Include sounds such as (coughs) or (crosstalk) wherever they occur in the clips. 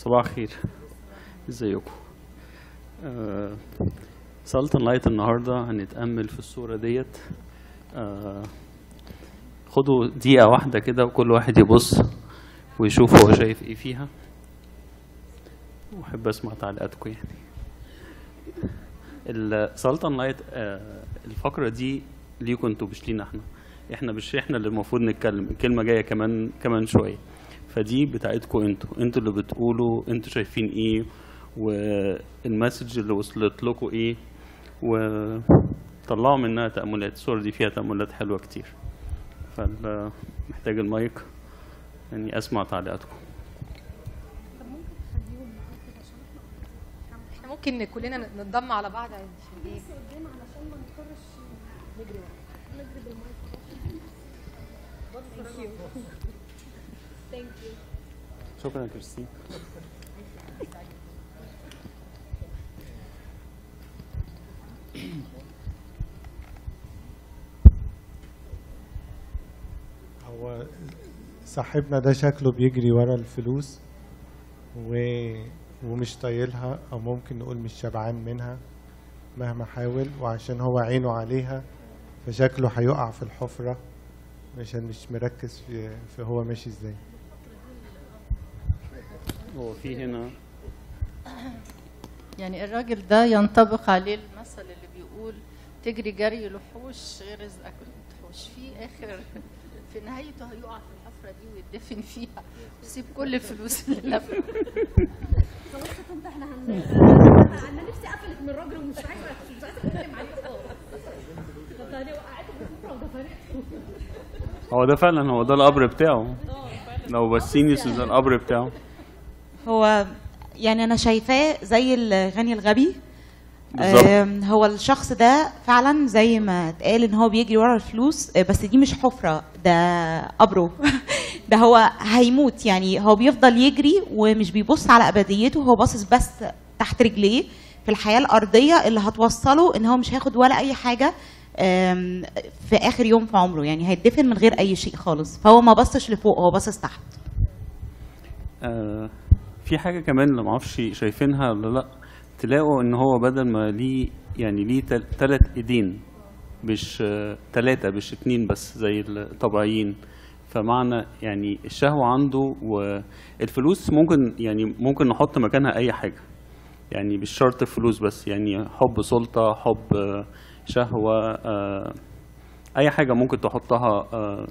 صباح الخير. ازيكم؟ آه salt and light النهارده هنتأمل في الصورة ديت. آه خدوا دقيقة واحدة كده وكل واحد يبص ويشوف هو شايف إيه فيها. واحب أسمع تعليقاتكم يعني. ال salt and light آه الفقرة دي ليكم أنتوا مش لينا إحنا؟ إحنا مش إحنا اللي المفروض نتكلم الكلمة جاية كمان كمان شوية. فدي بتاعتكم أنتوا أنتوا اللي بتقولوا أنتوا شايفين إيه والمسج اللي وصلت لكم إيه وطلعوا منها تأملات. الصور دي فيها تأملات حلوة كتير. فمحتاج المايك يعني اسمع تعليقاتكم إحنا ممكن كلنا نتضم على بعض عشان إيه؟ شكرا كريستين (coughs) هو صاحبنا ده شكله بيجري ورا الفلوس و... ومش طايلها أو ممكن نقول مش شبعان منها مهما حاول وعشان هو عينه عليها فشكله هيقع في الحفرة عشان مش مركز في, في هو ماشي إزاي. هو في هنا يعني الراجل ده ينطبق عليه المثل اللي بيقول تجري جري لحوش غير رزقك وتحوش في آخر في نهايته هيقع في الحفرة دي ويدفن فيها ويسيب كل الفلوس اللي لفها طنط إحنا أنا نفسي قفلت من الراجل ومش عايزة مش عايزة أتكلم عليه خالص. هو ده فعلا هو ده القبر بتاعه. لو بسينيوس ده القبر بتاعه. هو يعني أنا شايفاه زي الغني الغبي. هو الشخص ده فعلا زي ما اتقال إن هو بيجري ورا الفلوس آه، بس دي مش حفرة ده قبره. (laughs) ده هو هيموت يعني هو بيفضل يجري ومش بيبص على أبديته هو باصص بس تحت رجليه في الحياة الأرضية اللي هتوصله إن هو مش هياخد ولا أي حاجة في آخر يوم في عمره. يعني هيدفن من غير أي شيء خالص. فهو ما بصش لفوق هو باصص تحت. آه في حاجة كمان اللي معرفش شايفينها ولا لأ تلاقوا إن هو بدل ما ليه يعني ليه تل- تلات إيدين مش تلاتة مش اتنين بس زي الطبيعيين. فمعنى يعني الشهوة عنده والفلوس ممكن يعني ممكن نحط مكانها أي حاجة. يعني مش شرط الفلوس بس يعني حب سلطة حب شهوة آه، أي حاجة ممكن تحطها آه،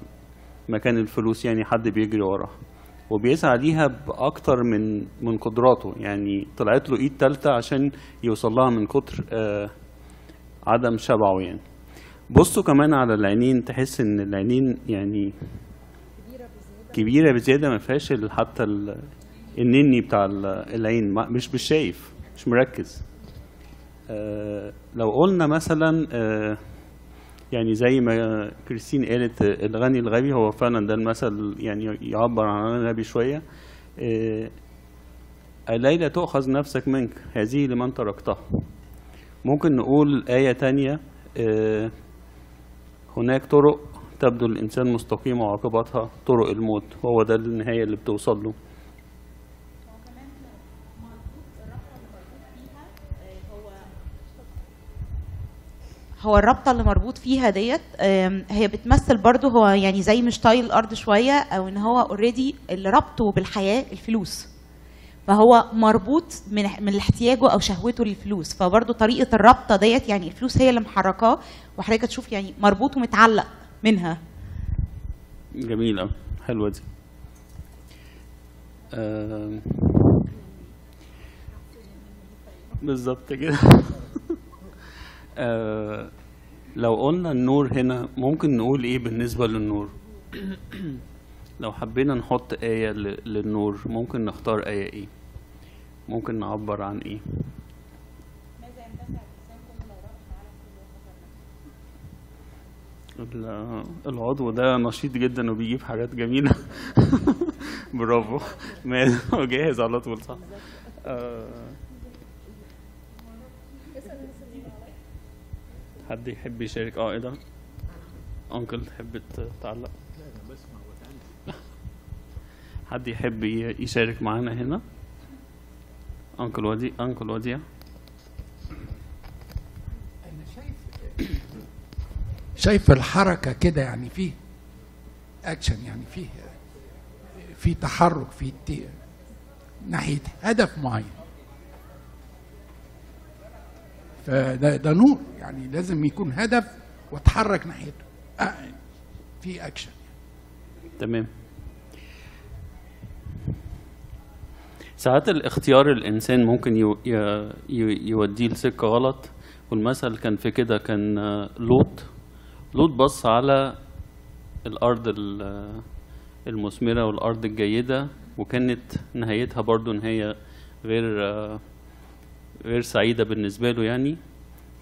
مكان الفلوس يعني حد بيجري وراها. وبيسعى ليها بأكتر من من قدراته. يعني طلعت له إيد تالتة عشان يوصل لها من كتر آه، عدم شبعه يعني. بصوا كمان على العينين تحس إن العينين يعني كبيرة بزيادة ما فيهاش حتى ال- النني بتاع ال- العين. مش مش شايف مش مركز. آه، لو قلنا مثلا آه، يعني زي ما كريستين قالت آه، الغني الغبي هو فعلا ده المثل يعني يعبر عن الغني الغبي شوية. آه، الليلة تؤخذ نفسك منك؟ هذه لمن تركتها. ممكن نقول آية تانية آه، هناك طرق تبدو الإنسان مستقيمة وعاقبتها طرق الموت هو ده النهاية اللي بتوصل له. هو الرابطة اللي مربوط فيها ديت هي بتمثل برضو هو يعني زي مش طايل الأرض شوية أو إن هو اوريدي اللي ربطه بالحياة الفلوس. فهو مربوط من من احتياجه أو شهوته للفلوس. فبرضو طريقة الرابطة ديت يعني الفلوس هي اللي محركاه وحضرتك تشوف يعني مربوط ومتعلق منها. جميل أوي حلوة دي. بالظبط كده. (laughs) آه، لو قلنا النور هنا ممكن نقول إيه بالنسبة للنور؟ (coughs) لو حبينا نحط آية ل- للنور ممكن نختار آية إيه؟ ممكن نعبر عن إيه؟ ال- العضو ده نشيط جدا وبيجيب حاجات جميلة. (laughs) برافو. (laughs) جاهز على طول صح؟ آه، حد يحب يشارك آه إيه ده انكل تحب تعلق حد يحب يشارك معانا هنا؟ انكل ودي انكل وديع. أنا شايف شايف الحركة كده يعني فيه اكشن يعني فيه في تحرك في ناحية هدف معين. فده ده نور يعني لازم يكون هدف واتحرك ناحيته. آه، في اكشن تمام. ساعات الاختيار الإنسان ممكن يوديه لسكة غلط والمثل كان في كده كان آه، لوط. لوط بص على الأرض ال- المثمرة والأرض الجيدة وكانت نهايتها برضو نهاية غير آه، غير سعيدة بالنسبة له يعني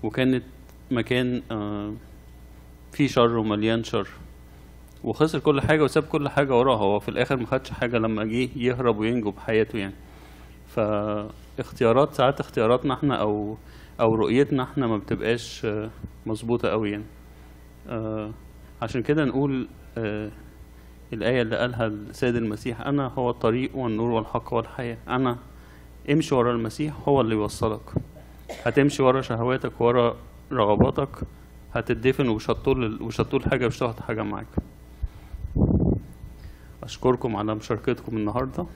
وكانت مكان آه، فيه شر ومليان شر. وخسر كل حاجة وساب كل حاجة وراه هو في الآخر ما خدش حاجة لما جه يهرب وينجو بحياته يعني. فاختيارات ساعات اختياراتنا إحنا أو أو رؤيتنا إحنا ما بتبقاش آه، مظبوطة قوي يعني. آه، عشان كده نقول الآية اللي قالها السيد المسيح أنا هو الطريق والنور والحق والحياة. أنا امشي ورا المسيح هو اللي يوصلك. هتمشي ورا شهواتك ورا رغباتك هتدفن ومش هتطول ومش هتطول حاجة مش هتاخد حاجة معاك. أشكركم على مشاركتكم النهاردة.